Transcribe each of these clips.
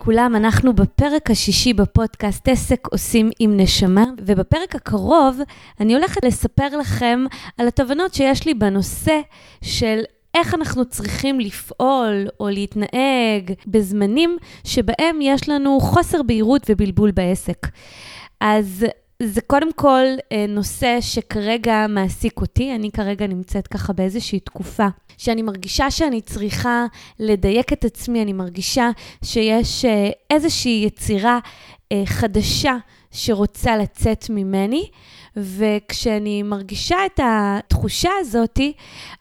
לכולם, אנחנו בפרק השישי בפודקאסט עסק עושים עם נשמה, ובפרק הקרוב אני הולכת לספר לכם על התובנות שיש לי בנושא של איך אנחנו צריכים לפעול או להתנהג בזמנים שבהם יש לנו חוסר בהירות ובלבול בעסק. אז זה קודם כל אה, נושא שכרגע מעסיק אותי, אני כרגע נמצאת ככה באיזושהי תקופה שאני מרגישה שאני צריכה לדייק את עצמי, אני מרגישה שיש אה, איזושהי יצירה אה, חדשה שרוצה לצאת ממני, וכשאני מרגישה את התחושה הזאתי,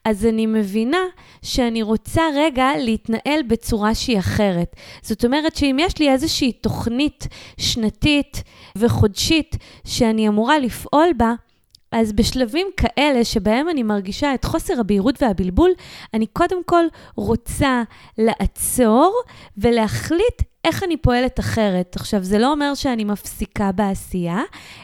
אז אני מבינה שאני רוצה רגע להתנהל בצורה שהיא אחרת. זאת אומרת שאם יש לי איזושהי תוכנית שנתית וחודשית שאני אמורה לפעול בה, אז בשלבים כאלה שבהם אני מרגישה את חוסר הבהירות והבלבול, אני קודם כל רוצה לעצור ולהחליט איך אני פועלת אחרת. עכשיו, זה לא אומר שאני מפסיקה בעשייה,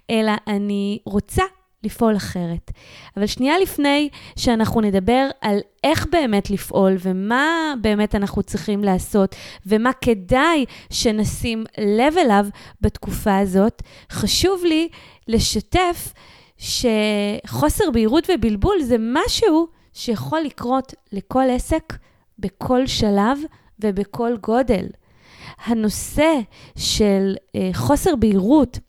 אלא אני רוצה לפעול אחרת. אבל שנייה לפני שאנחנו נדבר על איך באמת לפעול ומה באמת אנחנו צריכים לעשות ומה כדאי שנשים לב אליו בתקופה הזאת, חשוב לי לשתף שחוסר בהירות ובלבול זה משהו שיכול לקרות לכל עסק בכל שלב ובכל גודל. הנושא של אה, חוסר בהירות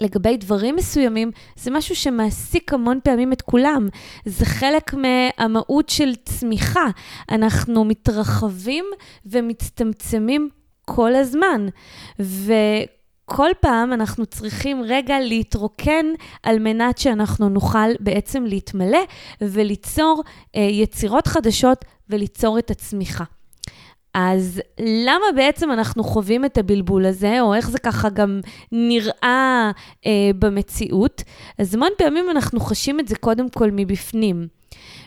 לגבי דברים מסוימים, זה משהו שמעסיק המון פעמים את כולם. זה חלק מהמהות של צמיחה. אנחנו מתרחבים ומצטמצמים כל הזמן. ו... כל פעם אנחנו צריכים רגע להתרוקן על מנת שאנחנו נוכל בעצם להתמלא וליצור אה, יצירות חדשות וליצור את הצמיחה. אז למה בעצם אנחנו חווים את הבלבול הזה, או איך זה ככה גם נראה אה, במציאות? אז המון פעמים אנחנו חשים את זה קודם כל מבפנים.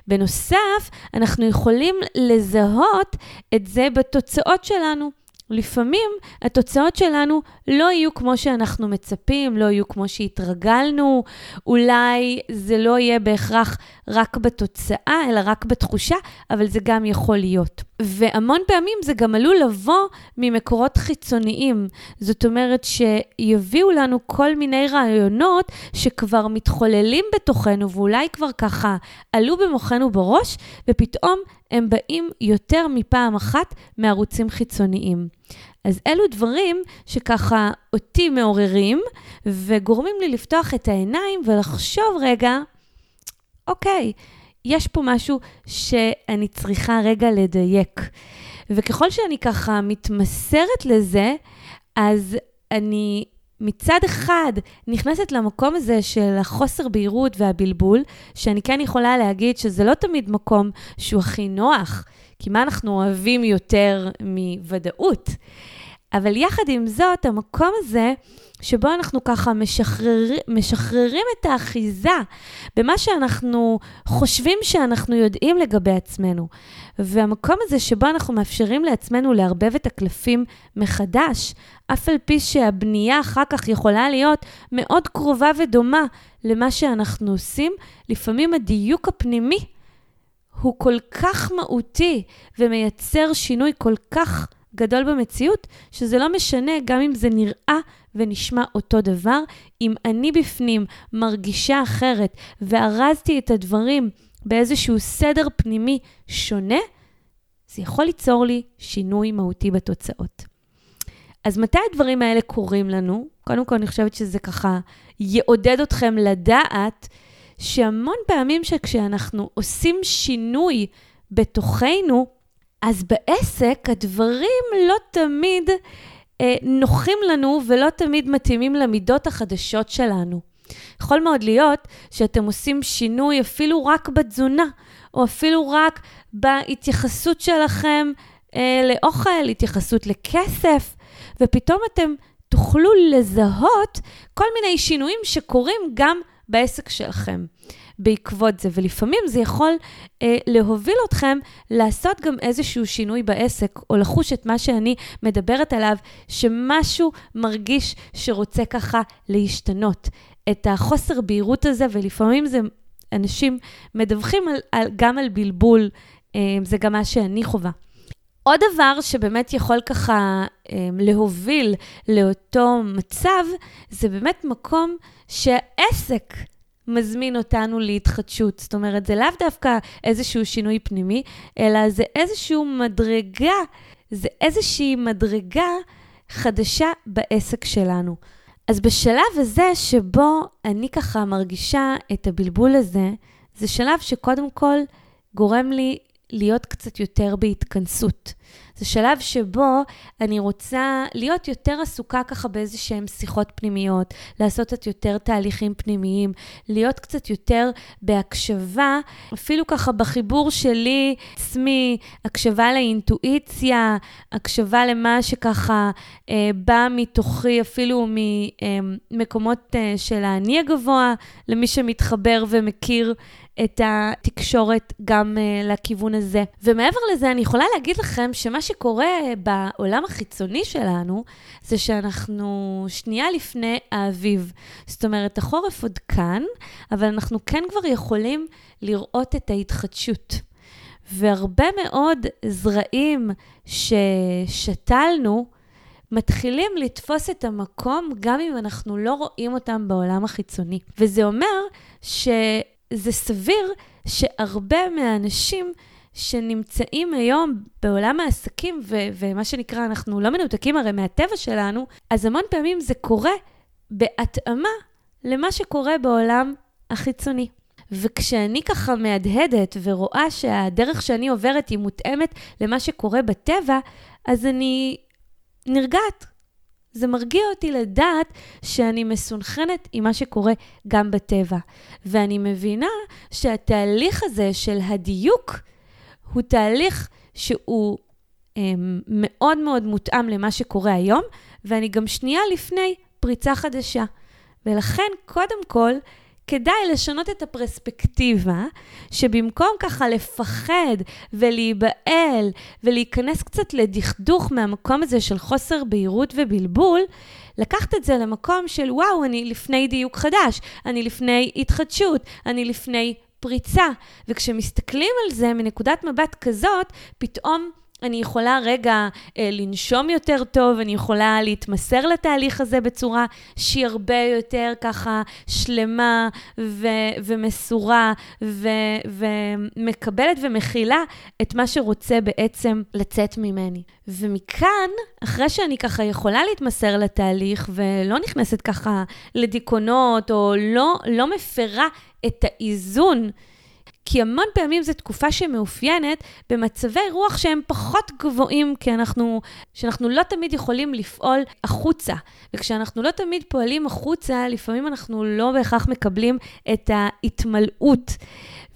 בנוסף, אנחנו יכולים לזהות את זה בתוצאות שלנו. לפעמים התוצאות שלנו לא יהיו כמו שאנחנו מצפים, לא יהיו כמו שהתרגלנו, אולי זה לא יהיה בהכרח רק בתוצאה, אלא רק בתחושה, אבל זה גם יכול להיות. והמון פעמים זה גם עלול לבוא ממקורות חיצוניים. זאת אומרת שיביאו לנו כל מיני רעיונות שכבר מתחוללים בתוכנו, ואולי כבר ככה עלו במוחנו בראש, ופתאום הם באים יותר מפעם אחת מערוצים חיצוניים. אז אלו דברים שככה אותי מעוררים וגורמים לי לפתוח את העיניים ולחשוב רגע, אוקיי, יש פה משהו שאני צריכה רגע לדייק. וככל שאני ככה מתמסרת לזה, אז אני מצד אחד נכנסת למקום הזה של החוסר בהירות והבלבול, שאני כן יכולה להגיד שזה לא תמיד מקום שהוא הכי נוח, כי מה אנחנו אוהבים יותר מוודאות? אבל יחד עם זאת, המקום הזה, שבו אנחנו ככה משחרר, משחררים את האחיזה במה שאנחנו חושבים שאנחנו יודעים לגבי עצמנו. והמקום הזה שבו אנחנו מאפשרים לעצמנו לערבב את הקלפים מחדש, אף על פי שהבנייה אחר כך יכולה להיות מאוד קרובה ודומה למה שאנחנו עושים, לפעמים הדיוק הפנימי הוא כל כך מהותי ומייצר שינוי כל כך גדול במציאות, שזה לא משנה גם אם זה נראה ונשמע אותו דבר. אם אני בפנים מרגישה אחרת וארזתי את הדברים באיזשהו סדר פנימי שונה, זה יכול ליצור לי שינוי מהותי בתוצאות. אז מתי הדברים האלה קורים לנו? קודם כל, אני חושבת שזה ככה יעודד אתכם לדעת שהמון פעמים שכשאנחנו עושים שינוי בתוכנו, אז בעסק הדברים לא תמיד נוחים לנו ולא תמיד מתאימים למידות החדשות שלנו. יכול מאוד להיות שאתם עושים שינוי אפילו רק בתזונה, או אפילו רק בהתייחסות שלכם אה, לאוכל, התייחסות לכסף, ופתאום אתם תוכלו לזהות כל מיני שינויים שקורים גם בעסק שלכם. בעקבות זה, ולפעמים זה יכול אה, להוביל אתכם לעשות גם איזשהו שינוי בעסק, או לחוש את מה שאני מדברת עליו, שמשהו מרגיש שרוצה ככה להשתנות. את החוסר בהירות הזה, ולפעמים זה, אנשים מדווחים על, על, גם על בלבול, אה, זה גם מה שאני חווה. עוד דבר שבאמת יכול ככה אה, להוביל לאותו מצב, זה באמת מקום שהעסק מזמין אותנו להתחדשות. זאת אומרת, זה לאו דווקא איזשהו שינוי פנימי, אלא זה איזושהי מדרגה, זה איזושהי מדרגה חדשה בעסק שלנו. אז בשלב הזה שבו אני ככה מרגישה את הבלבול הזה, זה שלב שקודם כל גורם לי להיות קצת יותר בהתכנסות. זה שלב שבו אני רוצה להיות יותר עסוקה ככה באיזה שהן שיחות פנימיות, לעשות קצת יותר תהליכים פנימיים, להיות קצת יותר בהקשבה, אפילו ככה בחיבור שלי עצמי, הקשבה לאינטואיציה, הקשבה למה שככה אה, בא מתוכי, אפילו ממקומות אה, של האני הגבוה, למי שמתחבר ומכיר את התקשורת גם uh, לכיוון הזה. ומעבר לזה, אני יכולה להגיד לכם שמה שקורה בעולם החיצוני שלנו, זה שאנחנו שנייה לפני האביב. זאת אומרת, החורף עוד כאן, אבל אנחנו כן כבר יכולים לראות את ההתחדשות. והרבה מאוד זרעים ששתלנו, מתחילים לתפוס את המקום גם אם אנחנו לא רואים אותם בעולם החיצוני. וזה אומר ש... זה סביר שהרבה מהאנשים שנמצאים היום בעולם העסקים, ו- ומה שנקרא, אנחנו לא מנותקים הרי מהטבע שלנו, אז המון פעמים זה קורה בהתאמה למה שקורה בעולם החיצוני. וכשאני ככה מהדהדת ורואה שהדרך שאני עוברת היא מותאמת למה שקורה בטבע, אז אני נרגעת. זה מרגיע אותי לדעת שאני מסונכנת עם מה שקורה גם בטבע. ואני מבינה שהתהליך הזה של הדיוק הוא תהליך שהוא אה, מאוד מאוד מותאם למה שקורה היום, ואני גם שנייה לפני פריצה חדשה. ולכן, קודם כל, כדאי לשנות את הפרספקטיבה, שבמקום ככה לפחד ולהיבהל ולהיכנס קצת לדכדוך מהמקום הזה של חוסר בהירות ובלבול, לקחת את זה למקום של וואו, אני לפני דיוק חדש, אני לפני התחדשות, אני לפני פריצה. וכשמסתכלים על זה מנקודת מבט כזאת, פתאום אני יכולה רגע אה, לנשום יותר טוב, אני יכולה להתמסר לתהליך הזה בצורה שהיא הרבה יותר ככה שלמה ו- ומסורה ו- ומקבלת ומכילה את מה שרוצה בעצם לצאת ממני. ומכאן, אחרי שאני ככה יכולה להתמסר לתהליך ולא נכנסת ככה לדיכאונות או לא, לא מפרה את האיזון, כי המון פעמים זו תקופה שמאופיינת במצבי רוח שהם פחות גבוהים, כי אנחנו, שאנחנו לא תמיד יכולים לפעול החוצה. וכשאנחנו לא תמיד פועלים החוצה, לפעמים אנחנו לא בהכרח מקבלים את ההתמלאות.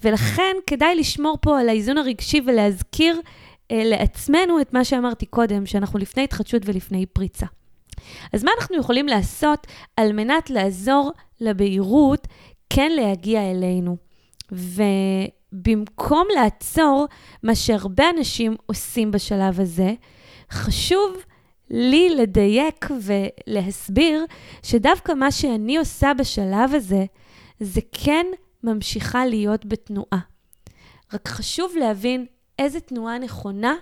ולכן כדאי לשמור פה על האיזון הרגשי ולהזכיר אה, לעצמנו את מה שאמרתי קודם, שאנחנו לפני התחדשות ולפני פריצה. אז מה אנחנו יכולים לעשות על מנת לעזור לבהירות כן להגיע אלינו? ובמקום לעצור, מה שהרבה אנשים עושים בשלב הזה, חשוב לי לדייק ולהסביר שדווקא מה שאני עושה בשלב הזה, זה כן ממשיכה להיות בתנועה. רק חשוב להבין איזה תנועה נכונה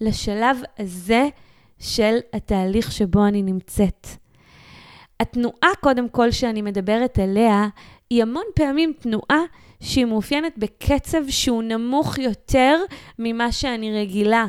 לשלב הזה של התהליך שבו אני נמצאת. התנועה, קודם כל, שאני מדברת עליה, היא המון פעמים תנועה שהיא מאופיינת בקצב שהוא נמוך יותר ממה שאני רגילה.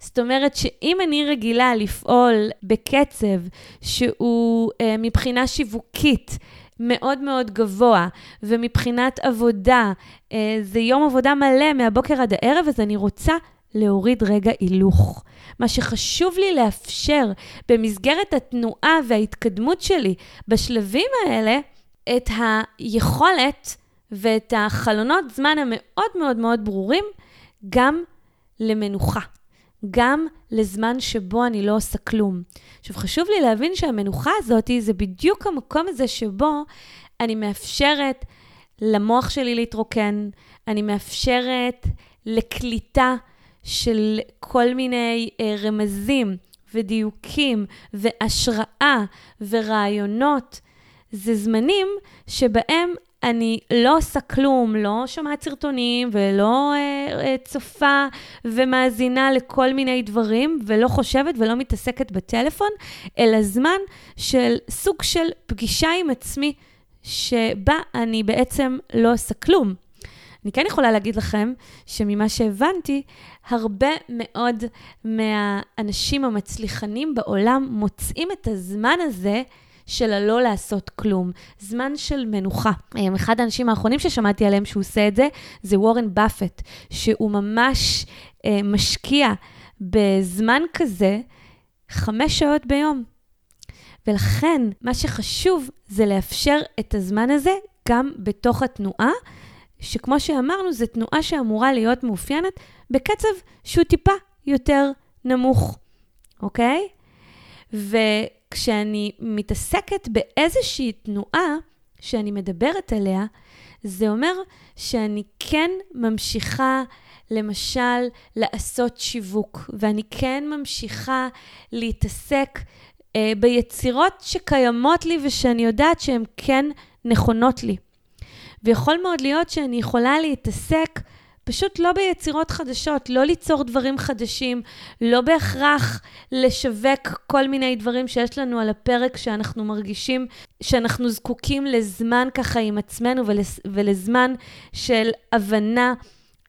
זאת אומרת שאם אני רגילה לפעול בקצב שהוא אה, מבחינה שיווקית מאוד מאוד גבוה, ומבחינת עבודה, אה, זה יום עבודה מלא מהבוקר עד הערב, אז אני רוצה להוריד רגע הילוך. מה שחשוב לי לאפשר במסגרת התנועה וההתקדמות שלי בשלבים האלה, את היכולת ואת החלונות זמן המאוד מאוד מאוד ברורים גם למנוחה. גם לזמן שבו אני לא עושה כלום. עכשיו, חשוב לי להבין שהמנוחה הזאת זה בדיוק המקום הזה שבו אני מאפשרת למוח שלי להתרוקן, אני מאפשרת לקליטה של כל מיני אה, רמזים ודיוקים והשראה ורעיונות. זה זמנים שבהם אני לא עושה כלום, לא שומעת סרטונים ולא אה, אה, צופה ומאזינה לכל מיני דברים, ולא חושבת ולא מתעסקת בטלפון, אלא זמן של סוג של פגישה עם עצמי, שבה אני בעצם לא עושה כלום. אני כן יכולה להגיד לכם שממה שהבנתי, הרבה מאוד מהאנשים המצליחנים בעולם מוצאים את הזמן הזה של הלא לעשות כלום, זמן של מנוחה. אה, אחד האנשים האחרונים ששמעתי עליהם שהוא עושה את זה, זה וורן באפט, שהוא ממש אה, משקיע בזמן כזה חמש שעות ביום. ולכן, מה שחשוב זה לאפשר את הזמן הזה גם בתוך התנועה, שכמו שאמרנו, זו תנועה שאמורה להיות מאופיינת בקצב שהוא טיפה יותר נמוך, אוקיי? וכשאני מתעסקת באיזושהי תנועה שאני מדברת עליה, זה אומר שאני כן ממשיכה, למשל, לעשות שיווק, ואני כן ממשיכה להתעסק אה, ביצירות שקיימות לי ושאני יודעת שהן כן נכונות לי. ויכול מאוד להיות שאני יכולה להתעסק פשוט לא ביצירות חדשות, לא ליצור דברים חדשים, לא בהכרח לשווק כל מיני דברים שיש לנו על הפרק שאנחנו מרגישים שאנחנו זקוקים לזמן ככה עם עצמנו ולזמן של הבנה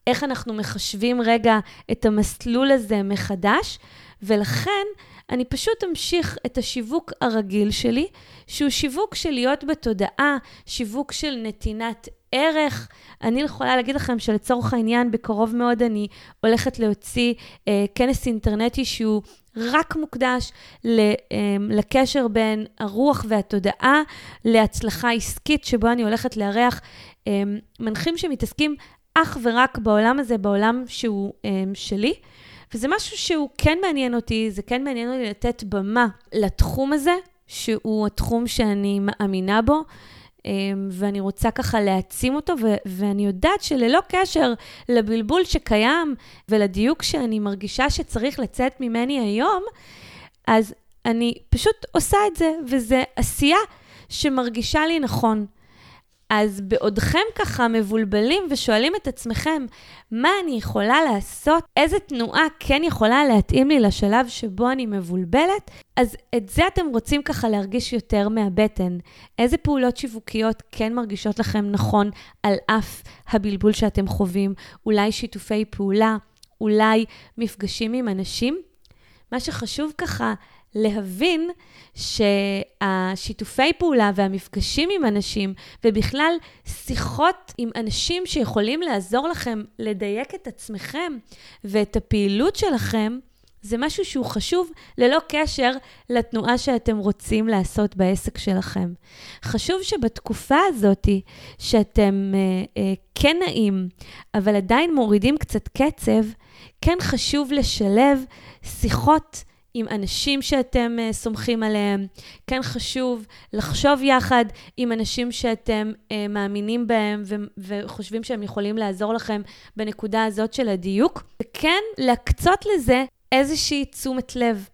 איך אנחנו מחשבים רגע את המסלול הזה מחדש, ולכן אני פשוט אמשיך את השיווק הרגיל שלי, שהוא שיווק של להיות בתודעה, שיווק של נתינת ערך. אני יכולה להגיד לכם שלצורך העניין, בקרוב מאוד אני הולכת להוציא אה, כנס אינטרנטי שהוא רק מוקדש ל, אה, לקשר בין הרוח והתודעה להצלחה עסקית, שבו אני הולכת לארח אה, מנחים שמתעסקים אך ורק בעולם הזה, בעולם שהוא אה, שלי. וזה משהו שהוא כן מעניין אותי, זה כן מעניין אותי לתת במה לתחום הזה, שהוא התחום שאני מאמינה בו. אמ, ואני רוצה ככה להעצים אותו, ו- ואני יודעת שללא קשר לבלבול שקיים ולדיוק שאני מרגישה שצריך לצאת ממני היום, אז אני פשוט עושה את זה, וזה עשייה שמרגישה לי נכון. אז בעודכם ככה מבולבלים ושואלים את עצמכם, מה אני יכולה לעשות? איזה תנועה כן יכולה להתאים לי לשלב שבו אני מבולבלת? אז את זה אתם רוצים ככה להרגיש יותר מהבטן. איזה פעולות שיווקיות כן מרגישות לכם נכון על אף הבלבול שאתם חווים? אולי שיתופי פעולה? אולי מפגשים עם אנשים? מה שחשוב ככה להבין שהשיתופי פעולה והמפגשים עם אנשים, ובכלל שיחות עם אנשים שיכולים לעזור לכם לדייק את עצמכם ואת הפעילות שלכם, זה משהו שהוא חשוב ללא קשר לתנועה שאתם רוצים לעשות בעסק שלכם. חשוב שבתקופה הזאת, שאתם אה, אה, כן נעים, אבל עדיין מורידים קצת קצב, כן חשוב לשלב שיחות עם אנשים שאתם uh, סומכים עליהם. כן חשוב לחשוב יחד עם אנשים שאתם uh, מאמינים בהם ו- וחושבים שהם יכולים לעזור לכם בנקודה הזאת של הדיוק, וכן להקצות לזה איזושהי תשומת לב.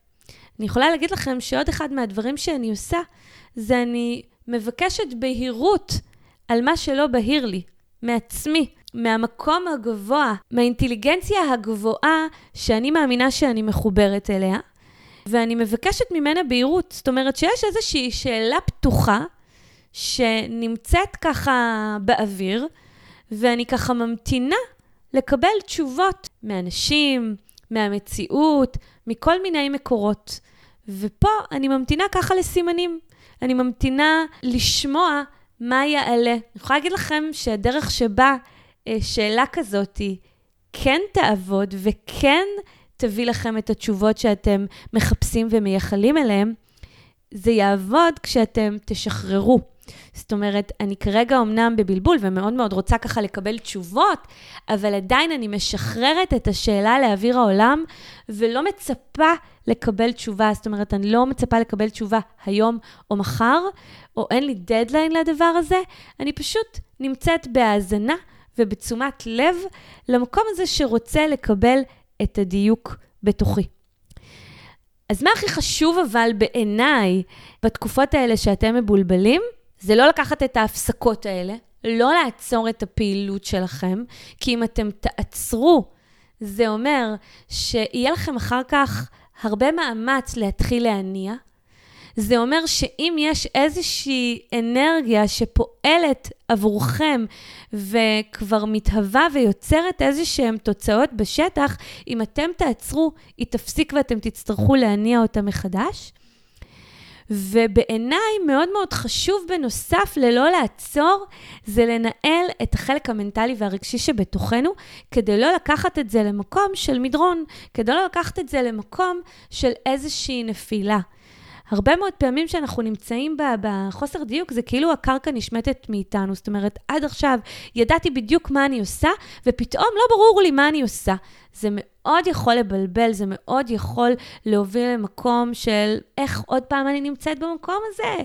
אני יכולה להגיד לכם שעוד אחד מהדברים שאני עושה, זה אני מבקשת בהירות על מה שלא בהיר לי, מעצמי. מהמקום הגבוה, מהאינטליגנציה הגבוהה שאני מאמינה שאני מחוברת אליה, ואני מבקשת ממנה בהירות. זאת אומרת שיש איזושהי שאלה פתוחה שנמצאת ככה באוויר, ואני ככה ממתינה לקבל תשובות מאנשים, מהמציאות, מכל מיני מקורות. ופה אני ממתינה ככה לסימנים. אני ממתינה לשמוע מה יעלה. אני יכולה להגיד לכם שהדרך שבה אה, שאלה כזאת כן תעבוד וכן תביא לכם את התשובות שאתם מחפשים ומייחלים אליהם, זה יעבוד כשאתם תשחררו. זאת אומרת, אני כרגע אמנם בבלבול ומאוד מאוד רוצה ככה לקבל תשובות, אבל עדיין אני משחררת את השאלה לאוויר העולם ולא מצפה לקבל תשובה. זאת אומרת, אני לא מצפה לקבל תשובה היום או מחר, או אין לי דדליין לדבר הזה, אני פשוט נמצאת בהאזנה ובתשומת לב למקום הזה שרוצה לקבל את הדיוק בתוכי. אז מה הכי חשוב אבל בעיניי בתקופות האלה שאתם מבולבלים? זה לא לקחת את ההפסקות האלה, לא לעצור את הפעילות שלכם, כי אם אתם תעצרו, זה אומר שיהיה לכם אחר כך הרבה מאמץ להתחיל להניע. זה אומר שאם יש איזושהי אנרגיה שפועלת עבורכם וכבר מתהווה ויוצרת איזשהן תוצאות בשטח, אם אתם תעצרו, היא תפסיק ואתם תצטרכו להניע אותה מחדש. ובעיניי מאוד מאוד חשוב בנוסף ללא לעצור, זה לנהל את החלק המנטלי והרגשי שבתוכנו, כדי לא לקחת את זה למקום של מדרון, כדי לא לקחת את זה למקום של איזושהי נפילה. הרבה מאוד פעמים שאנחנו נמצאים בחוסר דיוק, זה כאילו הקרקע נשמטת מאיתנו. זאת אומרת, עד עכשיו ידעתי בדיוק מה אני עושה, ופתאום לא ברור לי מה אני עושה. זה מאוד יכול לבלבל, זה מאוד יכול להוביל למקום של איך עוד פעם אני נמצאת במקום הזה,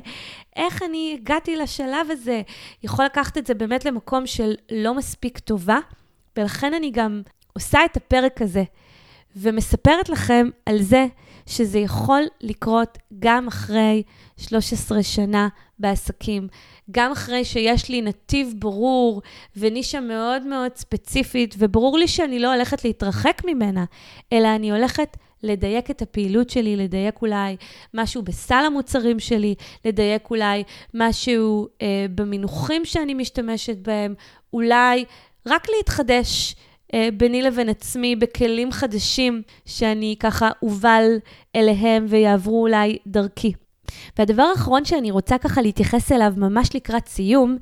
איך אני הגעתי לשלב הזה. יכול לקחת את זה באמת למקום של לא מספיק טובה, ולכן אני גם עושה את הפרק הזה, ומספרת לכם על זה שזה יכול לקרות גם אחרי 13 שנה בעסקים, גם אחרי שיש לי נתיב ברור ונישה מאוד מאוד ספציפית, וברור לי שאני לא הולכת להתרחק ממנה, אלא אני הולכת לדייק את הפעילות שלי, לדייק אולי משהו בסל המוצרים שלי, לדייק אולי משהו אה, במינוחים שאני משתמשת בהם, אולי רק להתחדש. אה, ביני לבין עצמי בכלים חדשים שאני ככה אובל אליהם ויעברו אולי דרכי. והדבר האחרון שאני רוצה ככה להתייחס אליו ממש לקראת סיום,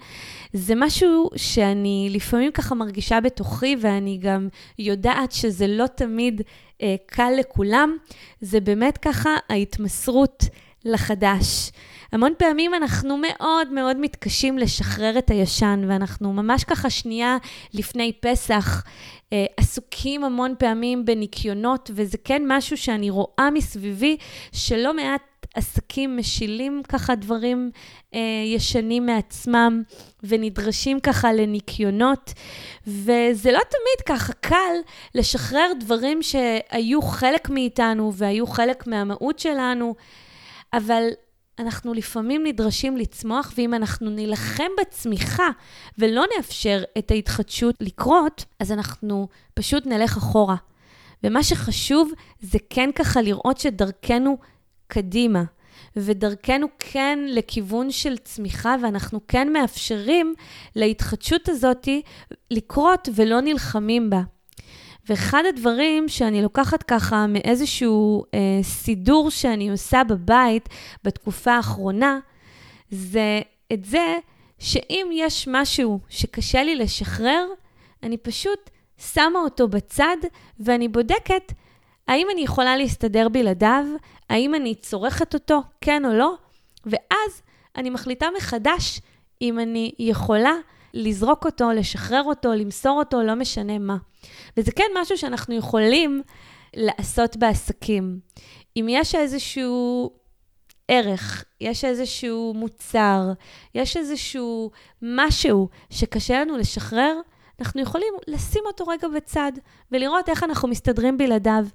זה משהו שאני לפעמים ככה מרגישה בתוכי ואני גם יודעת שזה לא תמיד אה, קל לכולם, זה באמת ככה ההתמסרות לחדש. המון פעמים אנחנו מאוד מאוד מתקשים לשחרר את הישן, ואנחנו ממש ככה שנייה לפני פסח אה, עסוקים המון פעמים בניקיונות, וזה כן משהו שאני רואה מסביבי, שלא מעט עסקים משילים ככה דברים אה, ישנים מעצמם ונדרשים ככה לניקיונות, וזה לא תמיד ככה קל לשחרר דברים שהיו חלק מאיתנו והיו חלק מהמהות שלנו, אבל אנחנו לפעמים נדרשים לצמוח, ואם אנחנו נילחם בצמיחה ולא נאפשר את ההתחדשות לקרות, אז אנחנו פשוט נלך אחורה. ומה שחשוב זה כן ככה לראות שדרכנו קדימה, ודרכנו כן לכיוון של צמיחה, ואנחנו כן מאפשרים להתחדשות הזאת לקרות ולא נלחמים בה. ואחד הדברים שאני לוקחת ככה מאיזשהו אה, סידור שאני עושה בבית בתקופה האחרונה, זה את זה שאם יש משהו שקשה לי לשחרר, אני פשוט שמה אותו בצד ואני בודקת האם אני יכולה להסתדר בלעדיו, האם אני צורכת אותו, כן או לא, ואז אני מחליטה מחדש אם אני יכולה לזרוק אותו, לשחרר אותו, למסור אותו, לא משנה מה. וזה כן משהו שאנחנו יכולים לעשות בעסקים. אם יש איזשהו ערך, יש איזשהו מוצר, יש איזשהו משהו שקשה לנו לשחרר, אנחנו יכולים לשים אותו רגע בצד ולראות איך אנחנו מסתדרים בלעדיו.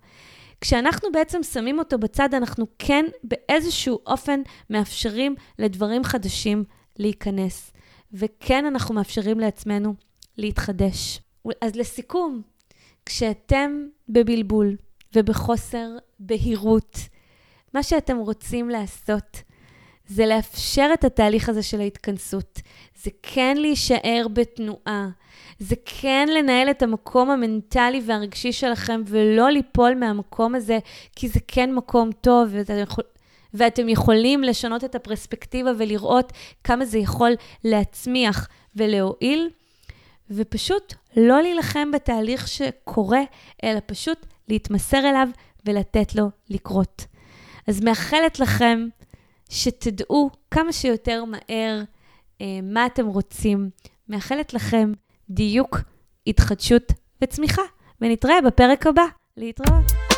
כשאנחנו בעצם שמים אותו בצד, אנחנו כן באיזשהו אופן מאפשרים לדברים חדשים להיכנס. וכן, אנחנו מאפשרים לעצמנו להתחדש. אז לסיכום, כשאתם בבלבול ובחוסר בהירות, מה שאתם רוצים לעשות זה לאפשר את התהליך הזה של ההתכנסות. זה כן להישאר בתנועה. זה כן לנהל את המקום המנטלי והרגשי שלכם ולא ליפול מהמקום הזה, כי זה כן מקום טוב, ואתם, יכול, ואתם יכולים לשנות את הפרספקטיבה ולראות כמה זה יכול להצמיח ולהועיל. ופשוט לא להילחם בתהליך שקורה, אלא פשוט להתמסר אליו ולתת לו לקרות. אז מאחלת לכם שתדעו כמה שיותר מהר אה, מה אתם רוצים. מאחלת לכם דיוק, התחדשות וצמיחה, ונתראה בפרק הבא. להתראות.